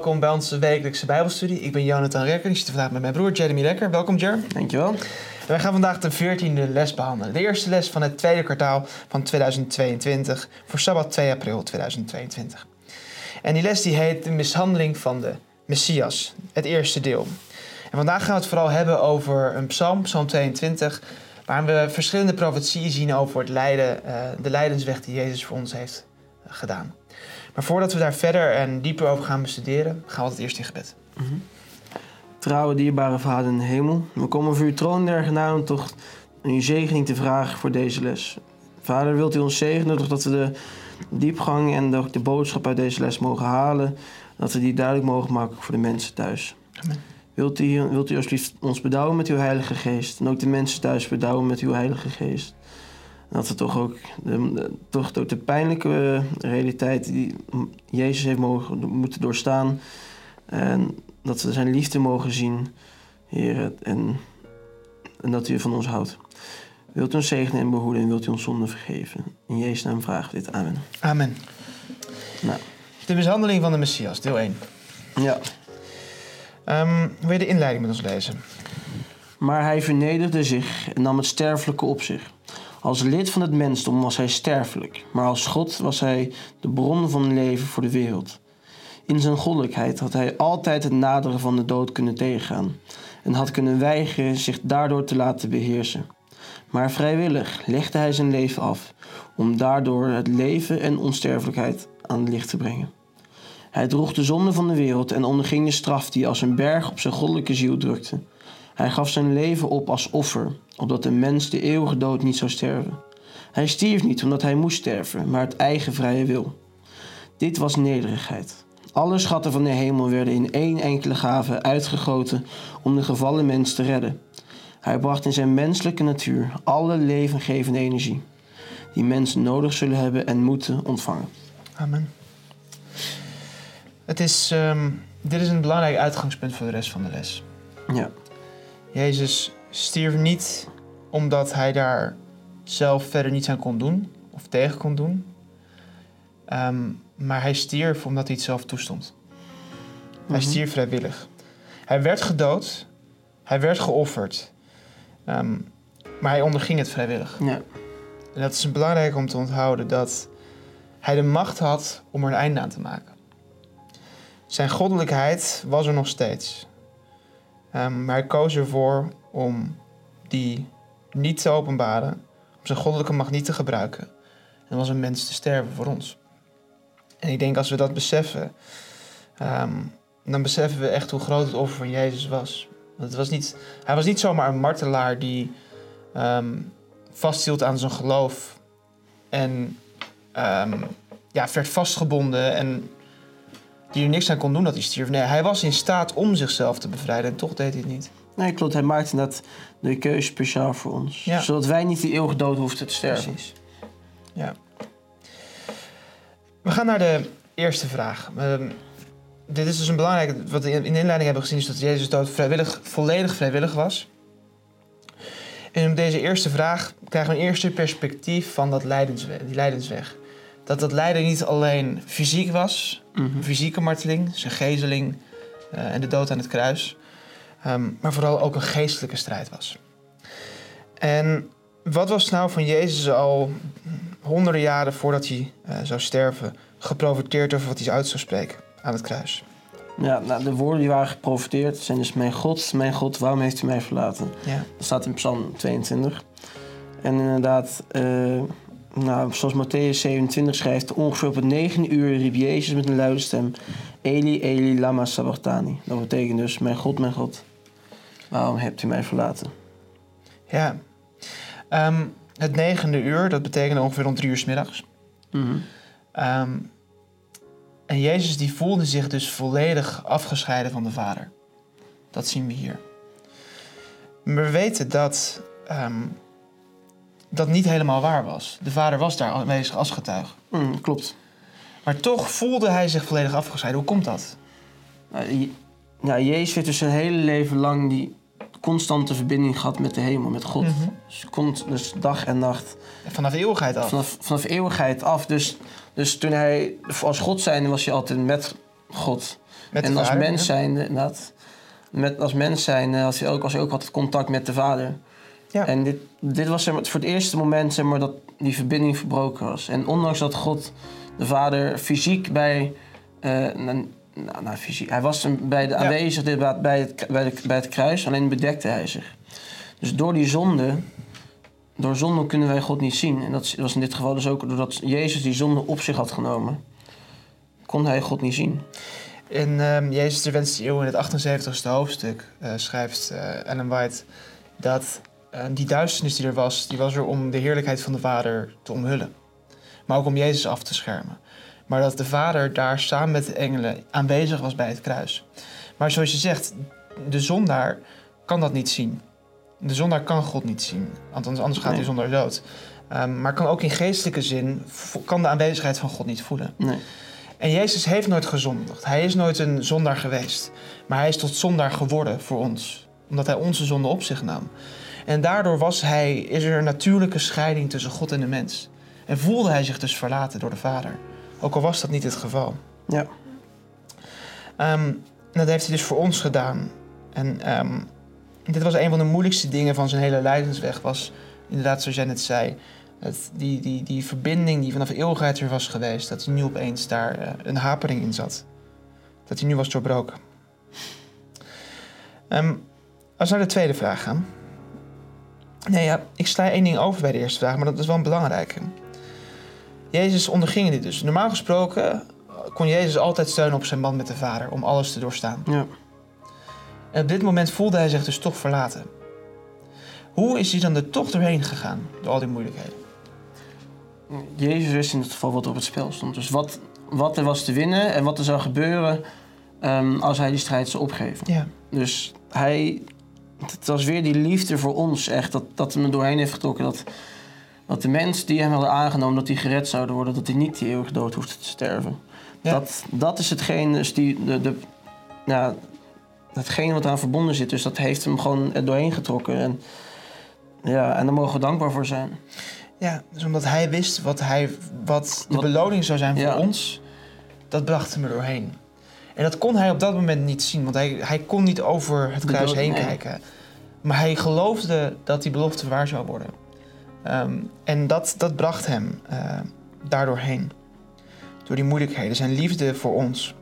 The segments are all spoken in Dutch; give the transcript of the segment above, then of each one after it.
Welkom bij onze wekelijkse Bijbelstudie. Ik ben Jonathan Rekker en ik zit vandaag met mijn broer Jeremy Rekker. Welkom, Jer. Dankjewel. En wij gaan vandaag de 14e les behandelen. De eerste les van het tweede kwartaal van 2022 voor Sabbat 2 april 2022. En die les die heet de mishandeling van de Messias, het eerste deel. En vandaag gaan we het vooral hebben over een psalm, psalm 22, waarin we verschillende profetieën zien over het lijden, uh, de lijdensweg die Jezus voor ons heeft uh, gedaan. Maar voordat we daar verder en dieper over gaan bestuderen, gaan we altijd eerst in gebed. Mm -hmm. Trouwe, dierbare Vader in de hemel, we komen voor uw troon der genade om toch uw zegening te vragen voor deze les. Vader, wilt u ons zegenen doordat we de diepgang en de, de boodschap uit deze les mogen halen, dat we die duidelijk mogen maken voor de mensen thuis. Amen. Wilt u, wilt u alsjeblieft ons bedouwen met uw Heilige Geest en ook de mensen thuis bedouwen met uw Heilige Geest. Dat we toch ook de, de, toch ook de pijnlijke realiteit die Jezus heeft mogen, moeten doorstaan. En dat we zijn liefde mogen zien, Heer. En, en dat u van ons houdt. Wilt u ons zegenen en behoeden en wilt u ons zonde vergeven. In Jezus' naam vragen dit. Amen. Amen. Nou. De mishandeling van de Messias, deel 1. Ja. Um, wil je de inleiding met ons lezen? Maar hij vernederde zich en nam het sterfelijke op zich. Als lid van het mensdom was hij sterfelijk, maar als God was hij de bron van leven voor de wereld. In zijn goddelijkheid had hij altijd het naderen van de dood kunnen tegengaan en had kunnen weigeren zich daardoor te laten beheersen. Maar vrijwillig legde hij zijn leven af om daardoor het leven en onsterfelijkheid aan het licht te brengen. Hij droeg de zonde van de wereld en onderging de straf die als een berg op zijn goddelijke ziel drukte. Hij gaf zijn leven op als offer, opdat de mens de eeuwige dood niet zou sterven. Hij stierf niet omdat hij moest sterven, maar uit eigen vrije wil. Dit was nederigheid. Alle schatten van de hemel werden in één enkele gave uitgegoten om de gevallen mens te redden. Hij bracht in zijn menselijke natuur alle levengevende energie, die mensen nodig zullen hebben en moeten ontvangen. Amen. Het is, um, dit is een belangrijk uitgangspunt voor de rest van de les. Ja. Jezus stierf niet omdat hij daar zelf verder niets aan kon doen of tegen kon doen. Um, maar hij stierf omdat hij het zelf toestond. Mm-hmm. Hij stierf vrijwillig. Hij werd gedood, hij werd geofferd, um, maar hij onderging het vrijwillig. Ja. En dat is belangrijk om te onthouden dat hij de macht had om er een einde aan te maken. Zijn goddelijkheid was er nog steeds. Um, maar hij koos ervoor om die niet te openbaren, om zijn goddelijke macht niet te gebruiken. En was een mens te sterven voor ons. En ik denk als we dat beseffen, um, dan beseffen we echt hoe groot het offer van Jezus was. Het was niet, hij was niet zomaar een martelaar die um, vasthield aan zijn geloof en ja, werd vastgebonden en die er niks aan kon doen dat hij stierf. Nee, hij was in staat om zichzelf te bevrijden en toch deed hij het niet. Nee, klopt. Hij maakte dat de keuze speciaal voor ons. Ja. Zodat wij niet de eeuwige dood hoefden te sterven. Precies. Ja. We gaan naar de eerste vraag. Um, dit is dus een belangrijke... Wat we in de inleiding hebben gezien... is dat Jezus dood vrijwillig, volledig vrijwillig was. En op deze eerste vraag krijgen we een eerste perspectief van dat lijdensweg, die lijdensweg. Dat dat lijden niet alleen fysiek was, Mhm. fysieke marteling, zijn gezeling uh, en de dood aan het kruis, um, maar vooral ook een geestelijke strijd was. En wat was nou van Jezus al honderden jaren voordat hij uh, zou sterven geprofiteerd over wat hij uit zou spreken aan het kruis? Ja, nou, de woorden die waren geprofiteerd zijn dus: Mijn God, mijn God, waarom heeft u mij verlaten? Ja. Dat staat in Psalm 22. En inderdaad, uh, nou, zoals Matthäus 27 schrijft, ongeveer op het negen uur riep Jezus met een luide stem: Eli, Eli, lama sabachthani. Dat betekent dus: Mijn God, mijn God, waarom hebt u mij verlaten? Ja. Um, het negende uur, dat betekende ongeveer om drie uur s middags. Mm -hmm. um, en Jezus die voelde zich dus volledig afgescheiden van de Vader. Dat zien we hier. Maar we weten dat um, dat niet helemaal waar was. De vader was daar aanwezig als getuige. Mm, klopt. Maar toch voelde hij zich volledig afgescheiden. Hoe komt dat? Nou, ja, Jezus heeft dus zijn hele leven lang die constante verbinding gehad met de hemel, met God. Mm -hmm. dus, komt, dus dag en nacht. Vanaf eeuwigheid af? Vanaf, vanaf eeuwigheid af. Dus, dus toen hij als God zijnde was hij altijd met, God. Met de en als vader, mens ja. zijn, inderdaad. Met, als mens zijn had hij ook, was hij ook altijd contact met de vader. Ja. En dit, dit was zeg maar, voor het eerste moment zeg maar, dat die verbinding verbroken was. En ondanks dat God, de vader, fysiek bij... nou, nou, fysiek, hij was bij de, Ja. aanwezig bij het, bij, de, bij het kruis, alleen bedekte hij zich. Dus door die zonde, door zonde kunnen wij God niet zien. En dat was in dit geval dus ook doordat Jezus die zonde op zich had genomen, kon hij God niet zien. In ehm, Jezus de Wenste Eeuw, in het 78ste hoofdstuk, eh, schrijft eh, Ellen White dat eh, die duisternis die er was, die was er om de heerlijkheid van de Vader te omhullen. Maar ook om Jezus af te schermen. Maar dat de Vader daar samen met de engelen aanwezig was bij het kruis. Maar zoals je zegt, de zondaar kan dat niet zien. De zondaar kan God niet zien. Althans, anders gaat Nee. die zondaar dood. Ehm, maar kan ook in geestelijke zin, kan de aanwezigheid van God niet voelen. Nee. En Jezus heeft nooit gezondigd. Hij is nooit een zondaar geweest. Maar hij is tot zondaar geworden voor ons. Omdat hij onze zonde op zich nam. En daardoor was hij, is er een natuurlijke scheiding tussen God en de mens. En voelde hij zich dus verlaten door de Vader. Ook al was dat niet het geval. Ja. Ehm, dat heeft hij dus voor ons gedaan. En ehm, dit was een van de moeilijkste dingen van zijn hele lijdensweg. Was inderdaad, zoals jij net zei, het, die, die, die verbinding die vanaf eeuwigheid er was geweest. Dat hij nu opeens daar eh, een hapering in zat. Dat hij nu was doorbroken. Ehm, als we naar de tweede vraag gaan. Nee, ja, ik sla één ding over bij de eerste vraag, maar dat is wel een belangrijke. Jezus onderging dit dus. Normaal gesproken kon Jezus altijd steunen op zijn band met de Vader om alles te doorstaan. Ja. En op dit moment voelde hij zich dus toch verlaten. Hoe is hij dan er toch doorheen gegaan, door al die moeilijkheden? Jezus wist in het geval wat er op het spel stond. Dus wat, wat er was te winnen en wat er zou gebeuren ehm, als hij die strijd zou opgeven. Ja, Dus hij, het was weer die liefde voor ons echt, dat, dat er doorheen heeft getrokken. Dat, dat de mensen die hem hadden aangenomen, dat die gered zouden worden, dat hij niet die eeuwige dood hoefde te sterven. Ja. Dat, dat is hetgeen, dus die, de, de, ja, hetgeen wat eraan verbonden zit. Dus dat heeft hem gewoon er doorheen getrokken. En, ja, en daar mogen we dankbaar voor zijn. ja dus omdat hij wist wat, hij, wat de Wat- beloning zou zijn voor Ja. ons, dat bracht hem er doorheen. En dat kon hij op dat moment niet zien, want hij, hij kon niet over het kruis heen nee. kijken. Maar hij geloofde dat die belofte waar zou worden. Ehm, en dat, dat bracht hem eh, daardoor heen. Door die moeilijkheden, zijn liefde voor ons.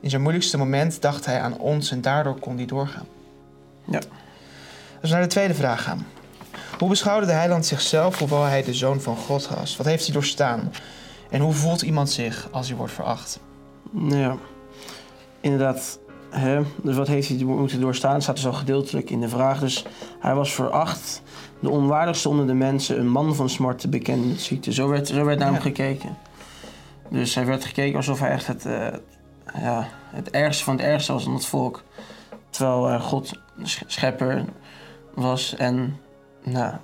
In zijn moeilijkste moment dacht hij aan ons en daardoor kon hij doorgaan. Ja. Als we naar de tweede vraag gaan. Hoe beschouwde de heiland zichzelf hoewel hij de zoon van God was? Wat heeft hij doorstaan? En hoe voelt iemand zich als hij wordt veracht? Ja, inderdaad. Hè? Dus wat heeft hij moeten doorstaan, staat dus al gedeeltelijk in de vraag. Dus hij was veracht, de onwaardigste onder de mensen, een man van smart, bekend met ziekte. Zo werd, zo werd naar hem Ja. gekeken. Dus hij werd gekeken alsof hij echt het, eh, ja, het ergste van het ergste was in het volk. Terwijl eh, God schepper was en nou,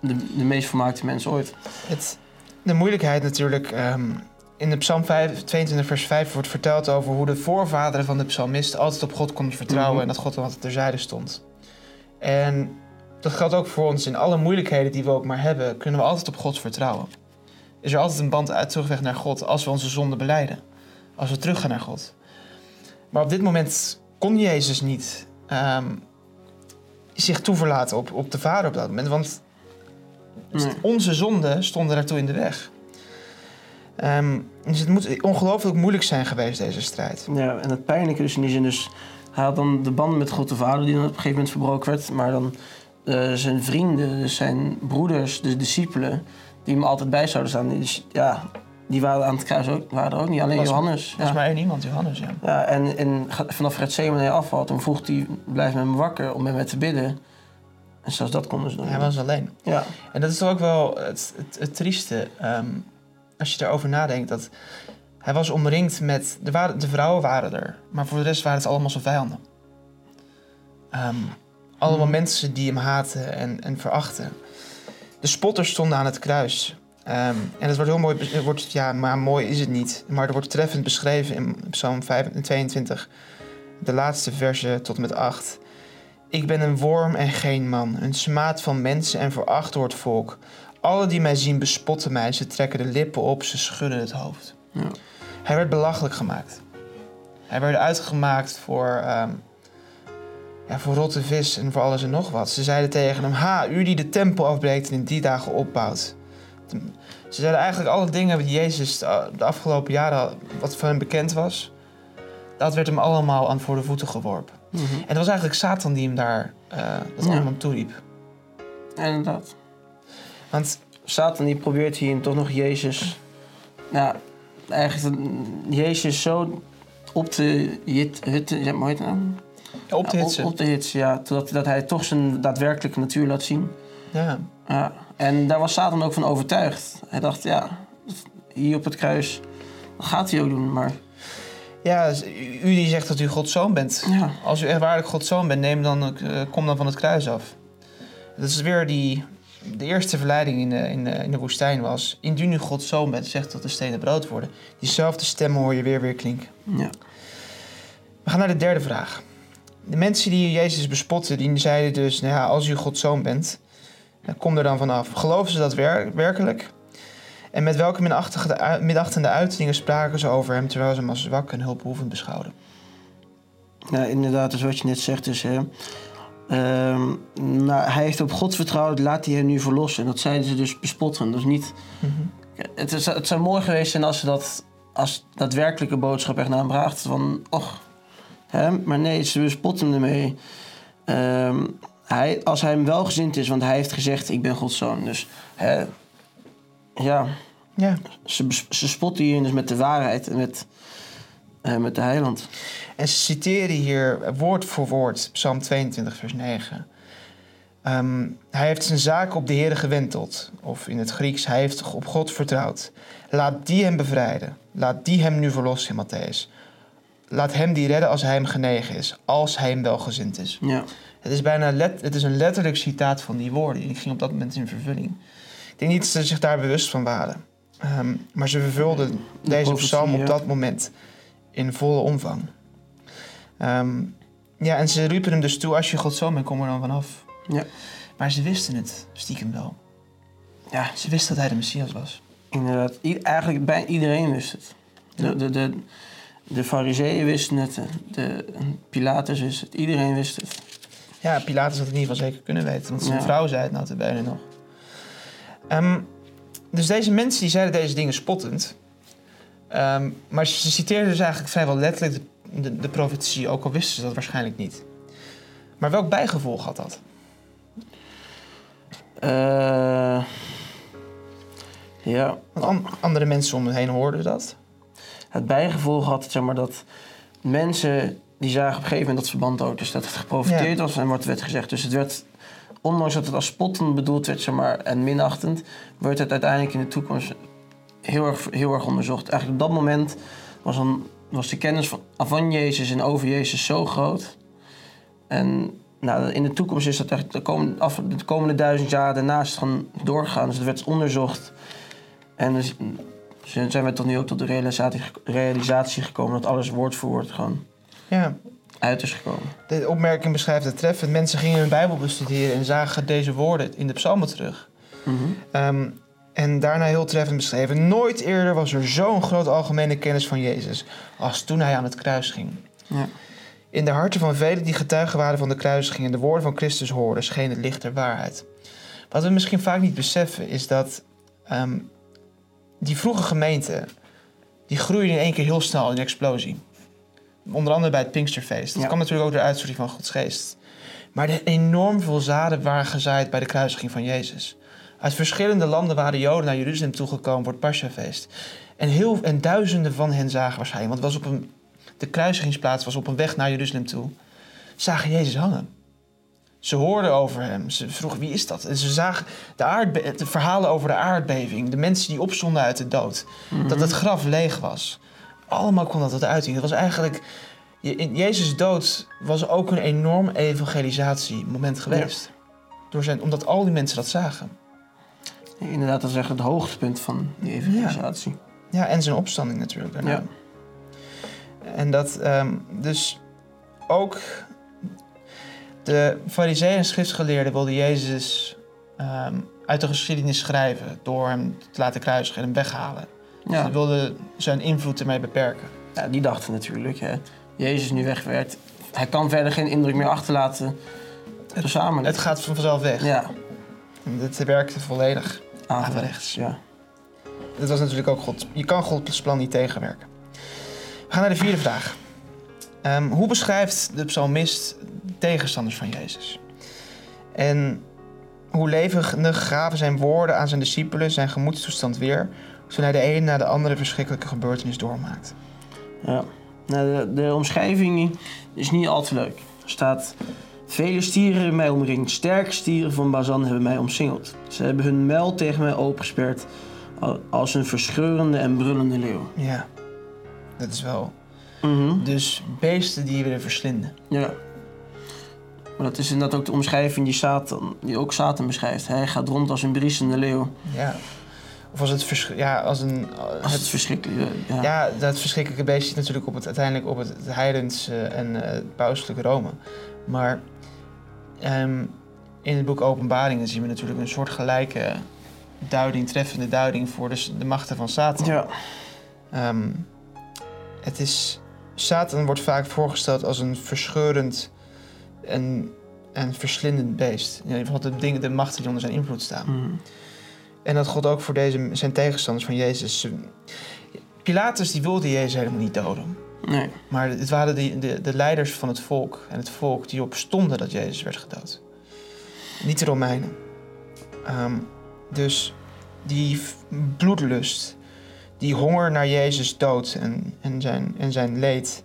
de, de meest vermaakte mens ooit. Het, de moeilijkheid natuurlijk. ehm, in de Psalm 5, 22, vers 5 wordt verteld over hoe de voorvaderen van de psalmist altijd op God konden vertrouwen Mhm. en dat God altijd terzijde stond. En dat geldt ook voor ons. In alle moeilijkheden die we ook maar hebben, kunnen we altijd op God vertrouwen. Is er altijd een band uit terugweg naar God als we onze zonde beleiden. Als we teruggaan naar God. Maar op dit moment kon Jezus niet ehm, zich toeverlaten op, op de Vader op dat moment. Want onze zonden stonden daartoe in de weg. Ehm, dus het moet ongelooflijk moeilijk zijn geweest, deze strijd. Ja, en het pijnlijke dus in die zin dus... Hij had dan de band met God de Vader die dan op een gegeven moment verbroken werd. Maar dan eh, zijn vrienden, dus zijn broeders, de discipelen... die hem altijd bij zouden staan. Die, dus, ja, die waren aan het kruis ook, waren er ook niet. Alleen Was- Johannes. Was Ja. maar één iemand, Johannes, ja. Ja, en, en vanaf Gethsemane afvalt, dan vroeg hij... blijf met me wakker om met mij te bidden. En zelfs dat konden ze doen. Hij was alleen. Ja, En dat is toch ook wel het, het, het trieste, ehm, als je daarover nadenkt, dat hij was omringd met... De, waren, de vrouwen waren er, maar voor de rest waren het allemaal zijn vijanden. Ehm, allemaal Mhm. mensen die hem haten en, en verachten. De spotters stonden aan het kruis. Ehm, en het wordt heel mooi, het wordt, ja, maar mooi is het niet. Maar er wordt treffend beschreven in Psalm 22, de laatste verse tot en met 8. Ik ben een worm en geen man, een smaad van mensen en veracht door het volk. Alle die mij zien bespotten mij, ze trekken de lippen op, ze schudden het hoofd. Ja. Hij werd belachelijk gemaakt. Hij werd uitgemaakt voor, ehm, ja, voor rotte vis en voor alles en nog wat. Ze zeiden tegen hem, ha, u die de tempel afbreekt en in die dagen opbouwt. Ze zeiden eigenlijk alle dingen die Jezus de afgelopen jaren, wat van hem bekend was, dat werd hem allemaal aan voor de voeten geworpen. Mhm. En het was eigenlijk Satan die hem daar uh, dat Ja. allemaal toeriep. Inderdaad. Want Satan die probeert hier toch nog Jezus... Ja, eigenlijk Jezus zo op te hit, hutten, ja, hoe heet het nou? ja, op te Ja, hitsen. Op, te hitsen, ja. Dat, dat hij toch zijn daadwerkelijke natuur laat zien. Ja. Ja. En daar was Satan ook van overtuigd. Hij dacht, ja, hier op het kruis, dat gaat hij ook doen. Maar ja, dus u u die zegt dat u Gods zoon bent. ja, Als u echt waarlijk Gods zoon bent, neem dan, eh, kom dan van het kruis af. Dat is weer die... De eerste verleiding in de, in, de, in de woestijn was... Indien u Gods zoon bent, zegt dat de stenen brood worden. Diezelfde stemmen hoor je weer weer klinken. ja. We gaan naar de derde vraag. De mensen die Jezus bespotten, die zeiden dus... Nou ja, als u Gods zoon bent, dan kom er dan vanaf. Geloven ze dat wer- werkelijk? En met welke minachtende uitingen spraken ze over hem... terwijl ze hem als zwak en hulpbehoevend beschouwden? ja, inderdaad, dus wat je net zegt is... Hè, ehm, nou, hij heeft op God vertrouwd, laat hij hem nu verlossen. En dat zeiden ze dus bespotten. Is niet... Het, is, het zou mooi geweest zijn als ze dat als daadwerkelijke boodschap echt naar hem bracht. Van, och, hè? maar nee, ze bespotten hem ermee. Ehm, hij, als hij hem wel gezind is, want hij heeft gezegd, ik ben Gods zoon. Dus, hè, ja, Ja, ze, ze spotten hier dus met de waarheid en met, met de heiland. en ze citeren hier woord voor woord Psalm 22, vers 9. Ehm, hij heeft zijn zaken op de Heer gewenteld. Of in het Grieks, hij heeft op God vertrouwd. Laat die hem bevrijden. Laat die hem nu verlossen Matthäus. Laat hem die redden als hij hem genegen is. Als hij hem welgezind is. Ja, Het is bijna let, het is een letterlijk citaat van die woorden. Die ging op dat moment in vervulling. Ik denk niet dat ze zich daar bewust van waren. Ehm, maar ze vervulden deze psalm op ja. dat moment in volle omvang. Ehm, ja, en ze riepen hem dus toe: als je God zo bent, kom er dan vanaf. Ja. Maar ze wisten het stiekem wel. ja Ze wisten dat hij de Messias was. inderdaad. I- eigenlijk bijna iedereen wist het. De, de, de, de fariseeën wisten het, de Pilatus wist het, iedereen wist het. Ja, Pilatus had het in ieder geval zeker kunnen weten. Want zijn Ja. vrouw zei het nou bijna nog. Ehm, dus deze mensen die zeiden deze dingen spottend. Ehm, maar ze citeerden dus eigenlijk vrijwel letterlijk de, de, de profetie. Ook al wisten ze dat waarschijnlijk niet. Maar welk bijgevolg had dat? Eh, ja, Want an- andere mensen om me heen hoorden dat. het bijgevolg had zeg maar, dat mensen die zagen op een gegeven moment dat verband ook. Dus dat het geprofiteerd was en wat werd gezegd. Dus het werd, ondanks dat het als spottend bedoeld werd zeg maar, en minachtend, werd het uiteindelijk in de toekomst heel erg, heel erg onderzocht. Eigenlijk op dat moment was, dan, was de kennis van, van Jezus en over Jezus zo groot. En nou, in de toekomst is dat echt de komende, af, de komende duizend jaar daarnaast gaan doorgaan. Dus het werd onderzocht. En dus, ze- zijn we tot nu ook tot de realisatie, realisatie gekomen dat alles woord voor woord gewoon Ja, uit is gekomen. de opmerking beschrijft het treffend. Mensen gingen hun Bijbel bestuderen en zagen deze woorden in de psalmen terug. Ehm, en daarna heel treffend beschreven. Nooit eerder was er zo'n groot algemene kennis van Jezus als toen hij aan het kruis ging. Ja. In de harten van velen die getuigen waren van de kruisiging en de woorden van Christus hoorden, scheen het licht der waarheid. Wat we misschien vaak niet beseffen is dat ehm, die vroege gemeente, die groeide in één keer heel snel in een explosie. Onder andere bij het Pinksterfeest. Dat Ja. kwam natuurlijk ook door de uitstorting van Gods geest. Maar er enorm veel zaden waren gezaaid bij de kruisiging van Jezus. Uit verschillende landen waren Joden naar Jeruzalem toegekomen voor het Paschafeest. En, heel, en duizenden van hen zagen waarschijnlijk, want het was op een, de kruisigingsplaats was op een weg naar Jeruzalem toe, zagen Jezus hangen. Ze hoorden over hem. Ze vroegen wie is dat? En ze zagen de, aardbe- de verhalen over de aardbeving, de mensen die opstonden uit de dood, dat het graf leeg was. Allemaal kwam dat uiting. Het was eigenlijk je- in Jezus' dood was ook een enorm evangelisatiemoment geweest. Door zijn, omdat al die mensen dat zagen. Inderdaad, dat is echt het hoogtepunt van die evangelisatie. Ja, en zijn opstanding natuurlijk daarna. Ja. En dat ehm, dus ook de fariseeën en schriftgeleerden wilden Jezus ehm, uit de geschiedenis schrijven door hem te laten kruisigen en hem weghalen. Ja. Ze wilden zijn invloed ermee beperken. Ja, die dachten natuurlijk, hè. Jezus nu weg werd. Hij kan verder geen indruk meer achterlaten samenleving. Het gaat vanzelf weg. Ja, En Dit werkte volledig. Averechts. Ja. Dat was natuurlijk ook God. Je kan Gods plan niet tegenwerken. We gaan naar de vierde vraag. Ehm, hoe beschrijft de psalmist tegenstanders van Jezus? En hoe levendig gaven zijn woorden aan zijn discipelen zijn gemoedstoestand weer... toen hij de een na de andere verschrikkelijke gebeurtenis doormaakt? ja. Nou, de, de omschrijving is niet al te leuk. Er staat... Vele stieren hebben mij omringd. Sterke stieren van Bazan hebben mij omsingeld. Ze hebben hun muil tegen mij opengesperd... al- als een verscheurende en brullende leeuw. Ja, dat is wel... Mhm. Dus beesten die je willen verslinden. Ja. Maar dat is inderdaad ook de omschrijving die, Satan, die ook Satan beschrijft. Hij gaat rond als een briesende leeuw. Ja. Of als het... vers- Ja, als een... Is het verschrikkelijk. Ja. Ja, dat verschrikkelijke beest zit natuurlijk op het, uiteindelijk op het, het heidens eh, en eh, het pauselijke Rome. Maar ehm, in het boek Openbaringen zien we natuurlijk een soort gelijke duiding, treffende duiding voor de, s- de machten van Satan. ja. Ehm, het is, Satan wordt vaak voorgesteld als een verscheurend en, en verslindend beest. In ieder geval de, dingen, de machten die onder zijn invloed staan. Mhm. En dat God ook voor deze, zijn tegenstanders van Jezus. Pilatus die wilde Jezus helemaal niet doden. Nee. Maar het waren de, de, de leiders van het volk en het volk die op stonden dat Jezus werd gedood. Niet de Romeinen. Ehm, dus die bloedlust, die honger naar Jezus dood en, en, zijn, en zijn leed.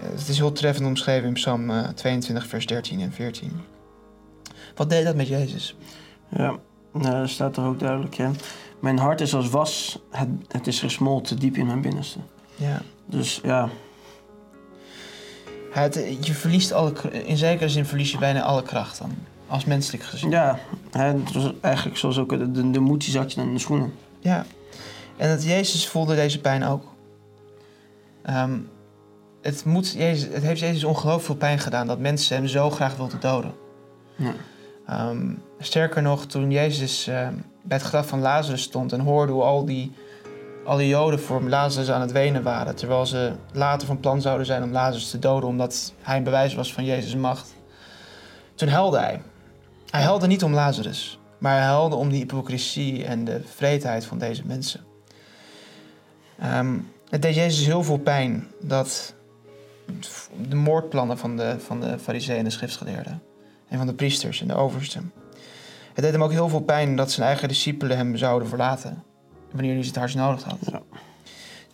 eh, het is heel treffend omschreven in Psalm eh, 22, vers 13 en 14. Wat deed dat met Jezus? Ja. Nou, dat staat er ook duidelijk. Ja. Mijn hart is als was. Het, het is gesmolten diep in mijn binnenste. Ja. Dus ja. Het, je verliest alle, in zekere zin verlies je bijna alle kracht dan. Als menselijk gezien. Ja. Het was eigenlijk zoals ook de, de, de moed die zat je in de schoenen. Ja. En dat Jezus voelde deze pijn ook. Ehm, het, moet Jezus, het heeft Jezus ongelooflijk veel pijn gedaan dat mensen hem zo graag wilden doden. Ja. Ehm, sterker nog, toen Jezus ehm, bij het graf van Lazarus stond en hoorde hoe al die, al die Joden voor Lazarus aan het wenen waren, terwijl ze later van plan zouden zijn om Lazarus te doden omdat hij een bewijs was van Jezus' macht. Toen huilde hij. Hij huilde niet om Lazarus, maar hij huilde om die hypocrisie en de vreedheid van deze mensen. Ehm, het deed Jezus heel veel pijn dat de moordplannen van de, van de fariseeën en de schriftgeleerden en van de priesters en de oversten. Het deed hem ook heel veel pijn dat zijn eigen discipelen hem zouden verlaten. Wanneer hij ze het hardst nodig had. Ja.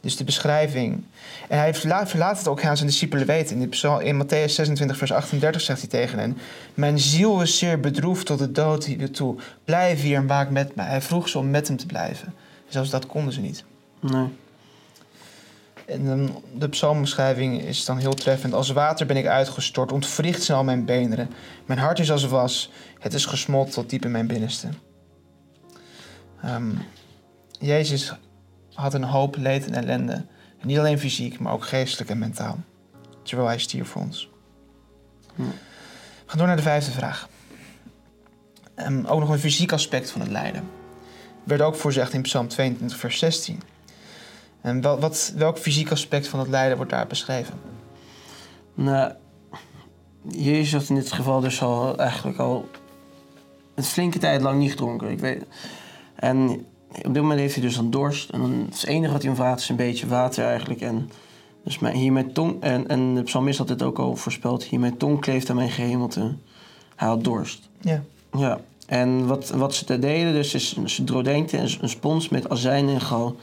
Dus de beschrijving. En hij verlaat, het ook aan zijn discipelen weten. In, de in Matthäus 26, vers 38 zegt hij tegen hen: Mijn ziel is zeer bedroefd tot de dood hier toe. Blijf hier en waak met mij. Hij vroeg ze om met hem te blijven. Zelfs dat konden ze niet. Nee. En dan de psalmbeschrijving is dan heel treffend. Als water ben ik uitgestort, ontwricht zijn al mijn beenderen. Mijn hart is als was, het is gesmolten tot diep in mijn binnenste. Ehm, Jezus had een hoop leed en ellende. En niet alleen fysiek, maar ook geestelijk en mentaal. Terwijl hij stierf voor ons. We gaan door naar de vijfde vraag. Ehm, ook nog een fysiek aspect van het lijden. Werd ook voorzegd in Psalm 22, vers 16. En wel, wat, welk fysiek aspect van het lijden wordt daar beschreven? Nou, Jezus had in dit geval dus al eigenlijk al een flinke tijd lang niet gedronken. Ik weet. En op dit moment heeft hij dus dan dorst. En dan, het enige wat hij om vraagt is een beetje water eigenlijk. En dus mijn, hier mijn tong, en, en de psalmist had dit ook al voorspeld. Hier mijn tong kleeft aan mijn gehemelte. Hij had dorst. Ja. Ja. En wat, wat ze deden dus is, ze drodenkten een, een spons met azijn en gal.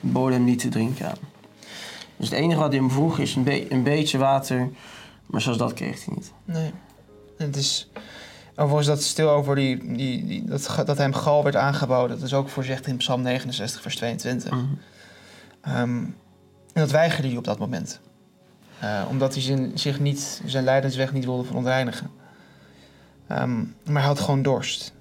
boden hem niet te drinken aan. Dus het enige wat hij hem vroeg is een, be- een beetje water. Maar zelfs dat kreeg hij niet. Nee. Het is. Overigens, dat stil over die, die, die, dat, dat hem gal werd aangeboden. Dat is ook voorzegd in Psalm 69, vers 22. Mhm. Ehm, en dat weigerde hij op dat moment. Eh, omdat hij zijn, zich niet, zijn lijdensweg niet wilde verontreinigen. Ehm, maar hij had gewoon dorst.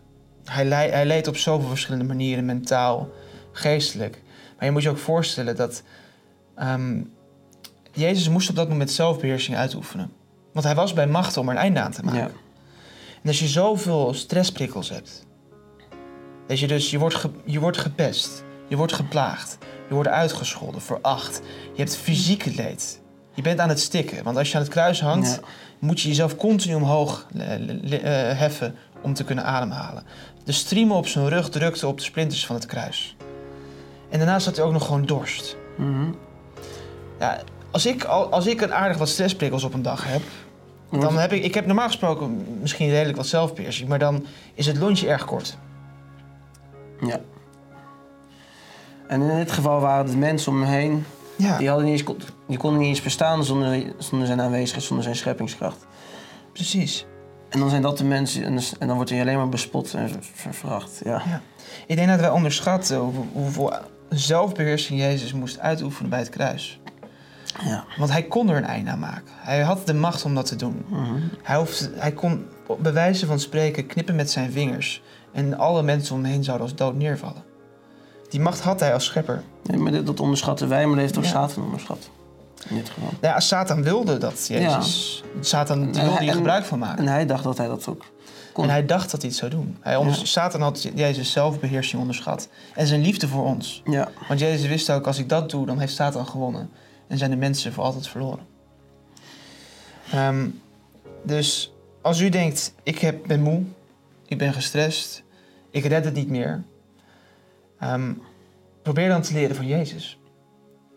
Hij, hij leed op zoveel verschillende manieren, mentaal, geestelijk. Maar je moet je ook voorstellen dat ehm, Jezus moest op dat moment zelfbeheersing uitoefenen. Want hij was bij machten om er een einde aan te maken. Ja. En als je zoveel stressprikkels hebt. Dat je dus, je wordt, ge- je wordt gepest. Je wordt geplaagd. Je wordt uitgescholden, veracht. Je hebt fysieke leed. Je bent aan het stikken. Want als je aan het kruis hangt, moet je jezelf continu omhoog eh, heffen om te kunnen ademhalen. De striemen op zijn rug drukten op de splinters van het kruis. En daarnaast had hij ook nog gewoon dorst. Mhm. Ja, als, ik, al- als ik een aardig wat stressprikkels op een dag heb, dan heb ik, ik heb normaal gesproken misschien redelijk wat zelfbeheersing, maar dan is het lontje erg kort. Ja. En in dit geval waren het mensen om me heen. Ja, Die, hadden niet eens, die konden niet eens bestaan zonder, zonder zijn aanwezigheid, zonder zijn scheppingskracht. precies. En dan zijn dat de mensen, en, dan wordt hij alleen maar bespot en ver- ver- veracht. Ja. Ik denk dat wij onderschatten hoe- hoeveel zelfbeheersing Jezus moest uitoefenen bij het kruis. Ja. Want hij kon er een einde aan maken. Hij had de macht om dat te doen. Mhm. Hij, hoefde, hij kon bij wijze van spreken knippen met zijn vingers. En alle mensen om hem heen zouden als dood neervallen. Die macht had hij als schepper. Nee, maar dat onderschatten wij, maar dat heeft ook Ja. Satan onderschat. In dit geval. Nou ja, Satan wilde dat Jezus. Satan wilde hij- hier gebruik van maken. En hij dacht dat hij dat ook kon. En hij dacht dat hij het zou doen. Hij Ja. Satan had Jezus zelfbeheersing onderschat. En zijn liefde voor ons. Ja. Want Jezus wist ook, als ik dat doe, dan heeft Satan gewonnen. En zijn de mensen voor altijd verloren. Ehm, dus als u denkt, ik heb, ben moe, ik ben gestrest, ik red het niet meer. ehm, probeer dan te leren van Jezus.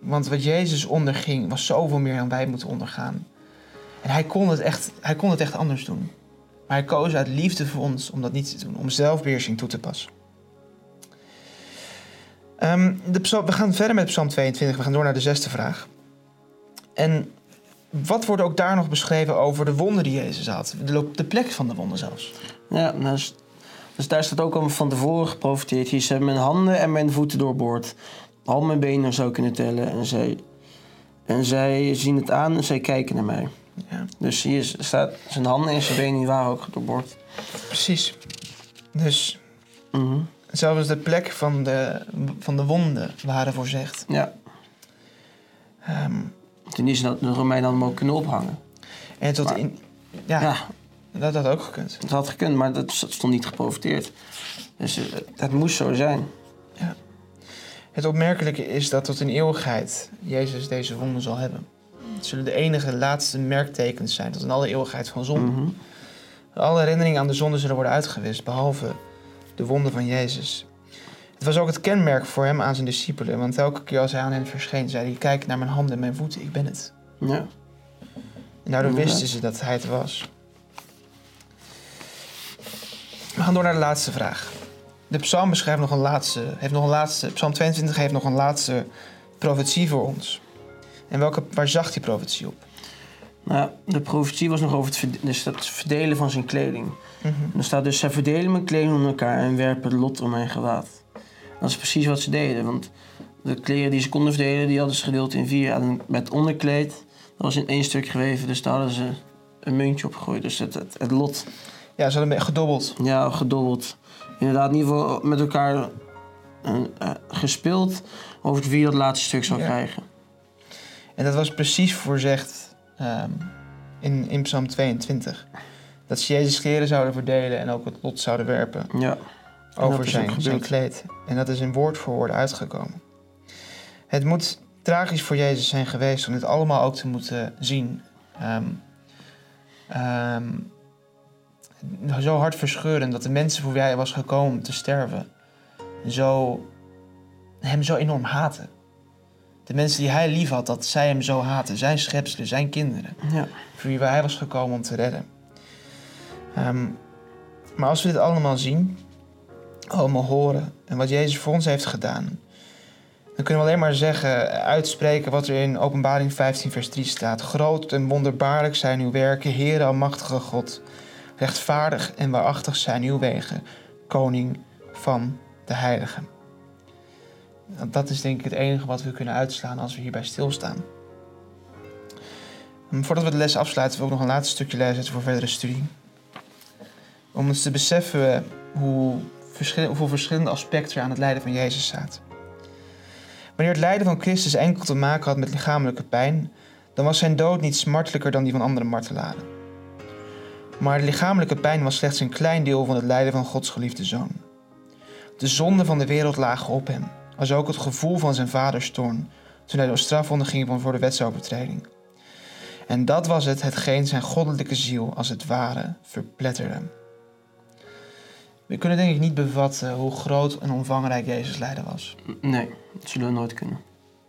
Want wat Jezus onderging, was zoveel meer dan wij moeten ondergaan. En hij kon het echt, hij kon het echt anders doen. Maar hij koos uit liefde voor ons om dat niet te doen, om zelfbeheersing toe te passen. Ehm, de we gaan verder met Psalm 22. We gaan door naar de zesde vraag. En wat wordt ook daar nog beschreven over de wonden die Jezus had? De, de plek van de wonden zelfs. Ja, dus, dus daar staat ook al van tevoren geprofiteerd. Hier zijn mijn handen en mijn voeten doorboord. Al mijn benen zou kunnen tellen. En zij, en zij zien het aan en zij kijken naar mij. Ja, Dus hier staat zijn handen en zijn benen die waren ook doorboord. precies. Dus Mhm. zelfs de plek van de, van de wonden waren voorzegd. Ja, Ehm, toen is dat de Romeinen ook kunnen ophangen. en tot Maar- in... Ja, Ja, dat had ook gekund. dat had gekund, maar dat stond niet geprofiteerd. Dus eh, het moest zo zijn. Het opmerkelijke is dat tot in eeuwigheid Jezus deze wonden zal hebben. Het zullen de enige laatste merktekens zijn tot in alle eeuwigheid van zonde. Mhm. Alle herinneringen aan de zonde zullen worden uitgewist, behalve de wonden van Jezus. Het was ook het kenmerk voor hem aan zijn discipelen, want elke keer als hij aan hen verscheen, zei hij: Kijk naar mijn handen en mijn voeten, ik ben het. Ja. En daardoor wisten ze dat hij het was. We gaan door naar de laatste vraag. De psalm beschrijft nog een laatste, heeft nog een laatste, psalm 22 heeft nog een laatste profetie voor ons. En welke, waar zag die profetie op? Nou, de profetie was nog over het, dus verdelen van zijn kleding. En er staat dus, zij verdelen mijn kleding onder elkaar en werpen lot om mijn gewaad. Dat is precies wat ze deden, want de kleren die ze konden verdelen, die hadden ze gedeeld in vier. En met onderkleed, dat was in één stuk geweven, dus daar hadden ze een muntje op gegooid. Dus het, het, het lot, Ja, ze hadden gedobbeld. ja, gedobbeld. Inderdaad, in ieder geval met elkaar eh, gespeeld over wie dat laatste stuk zou Ja. krijgen. En dat was precies voorzegd ehm, in, in Psalm 22. Dat ze Jezus kleren zouden verdelen en ook het lot zouden werpen Ja, over zijn, zijn kleed. En dat is in woord voor woord uitgekomen. Het moet tragisch voor Jezus zijn geweest om dit allemaal ook te moeten zien. Ehm, ehm, zo hartverscheurend dat de mensen voor wie hij was gekomen om te sterven, zo, hem zo enorm haten. De mensen die hij lief had, dat zij hem zo haten. Zijn schepselen, zijn kinderen. ja. Voor wie hij was gekomen om te redden. Ehm, maar als we dit allemaal zien, allemaal horen en wat Jezus voor ons heeft gedaan, dan kunnen we alleen maar zeggen, uitspreken wat er in Openbaring 15, vers 3 staat. Groot en wonderbaarlijk zijn uw werken, Heere almachtige God. Rechtvaardig en waarachtig zijn uw wegen, Koning van de Heiligen. Dat is denk ik het enige wat we kunnen uitslaan als we hierbij stilstaan. Voordat we de les afsluiten, wil ik nog een laatste stukje lezen voor verdere studie. Om ons te beseffen hoe verschil- hoeveel verschillende aspecten aan het lijden van Jezus staat. Wanneer het lijden van Christus enkel te maken had met lichamelijke pijn, dan was zijn dood niet smartelijker dan die van andere martelaren. Maar de lichamelijke pijn was slechts een klein deel van het lijden van Gods geliefde zoon. De zonden van de wereld lagen op hem. als ook het gevoel van zijn vaders toorn, toen hij door straf onderging voor de wetsovertreding. En dat was het, hetgeen zijn goddelijke ziel als het ware verpletterde. We kunnen denk ik niet bevatten hoe groot en omvangrijk Jezus lijden was. Nee, dat zullen we nooit kunnen.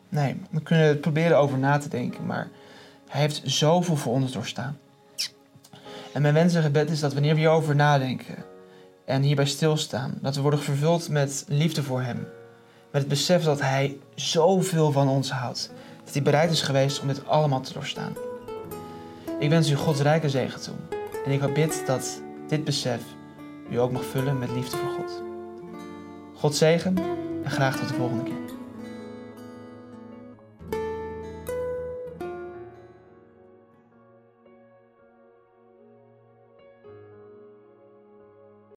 Nee, we kunnen het proberen over na te denken, maar hij heeft zoveel voor ons doorstaan. En mijn wens en gebed is dat wanneer we hierover nadenken en hierbij stilstaan, dat we worden vervuld met liefde voor hem. Met het besef dat hij zoveel van ons houdt. Dat hij bereid is geweest om dit allemaal te doorstaan. Ik wens u Gods rijke zegen toe. En ik bid dat dit besef u ook mag vullen met liefde voor God. God zegen en graag tot de volgende keer.